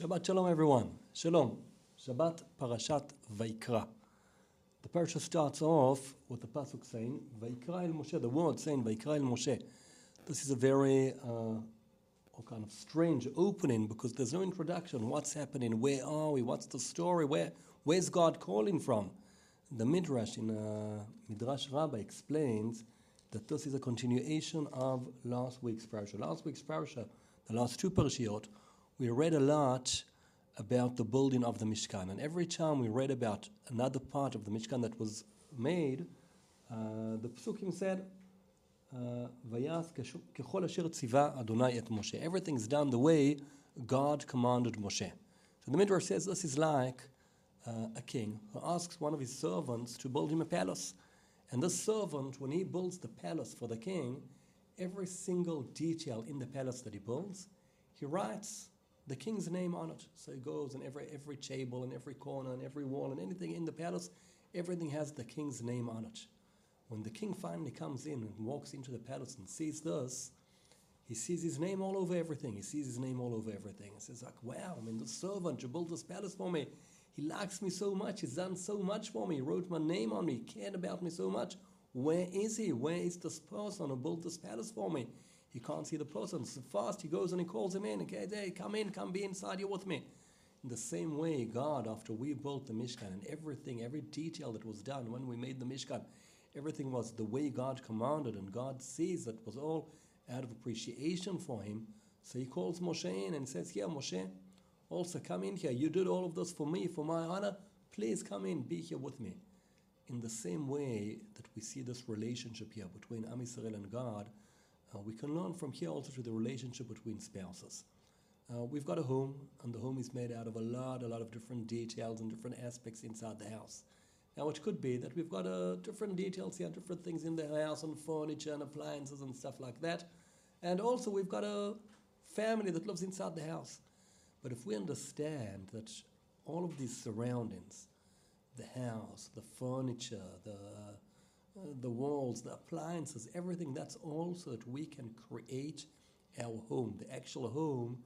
Shabbat Shalom, everyone. Shalom. Shabbat Parashat Vayikra. The parasha starts off with the pasuk saying Vayikra el Moshe. The word saying Vayikra el Moshe. This is a very uh, kind of strange opening because there's no introduction. What's happening? Where are we? What's the story? Where Where's God calling from? The Midrash in uh, Midrash Rabbah explains that this is a continuation of last week's parasha. Last week's parasha, the last two parashiot, we read a lot about the building of the Mishkan. And every time we read about another part of the Mishkan that was made, uh, the Psukim said, uh, Everything's done the way God commanded Moshe. So the Midrash says this is like uh, a king who asks one of his servants to build him a palace. And this servant, when he builds the palace for the king, every single detail in the palace that he builds, he writes the king's name on it. So it goes in every every table and every corner and every wall and anything in the palace, everything has the king's name on it. When the king finally comes in and walks into the palace and sees this, he sees his name all over everything. He sees his name all over everything. He says, like, wow, I mean, the servant who built this palace for me, he likes me so much. He's done so much for me. He wrote my name on me. He cared about me so much. Where is he? Where is this person who built this palace for me? He can't see the person. So fast he goes and he calls him in. Okay, hey, come in, come be inside here with me. In the same way, God, after we built the Mishkan and everything, every detail that was done when we made the Mishkan, everything was the way God commanded, and God sees that was all out of appreciation for him. So he calls Moshe in and says, Here, Moshe, also come in here. You did all of this for me, for my honor. Please come in, be here with me. In the same way that we see this relationship here between Am Yisrael and God, uh, we can learn from here also to the relationship between spouses. Uh, we've got a home, and the home is made out of a lot, a lot of different details and different aspects inside the house. Now, it could be that we've got uh, different details here, different things in the house, and furniture and appliances and stuff like that. And also, we've got a family that lives inside the house. But if we understand that all of these surroundings, the house, the furniture, the the walls, the appliances, everything, that's all so that we can create our home. The actual home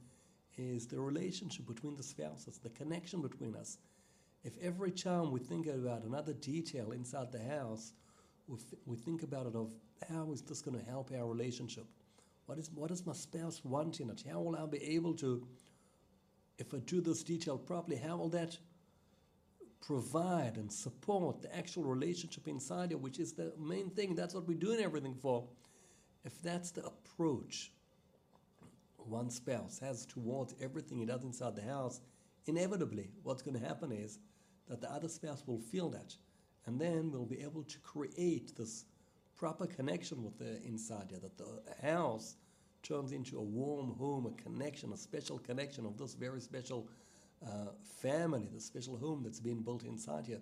is the relationship between the spouses, the connection between us. If every time we think about another detail inside the house, we, we think about it of how is this going to help our relationship? What is what does my spouse want in it? How will I be able to, if I do this detail properly, how will that provide and support the actual relationship inside you, which is the main thing. That's what we're doing everything for. If that's the approach one spouse has towards everything he does inside the house, inevitably what's going to happen is that the other spouse will feel that. And then we'll be able to create this proper connection with the inside here, that the house turns into a warm home, a connection, a special connection of this very special family, the special home that's being built inside here.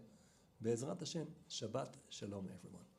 Be'ezrat Hashem, Shabbat Shalom, everyone.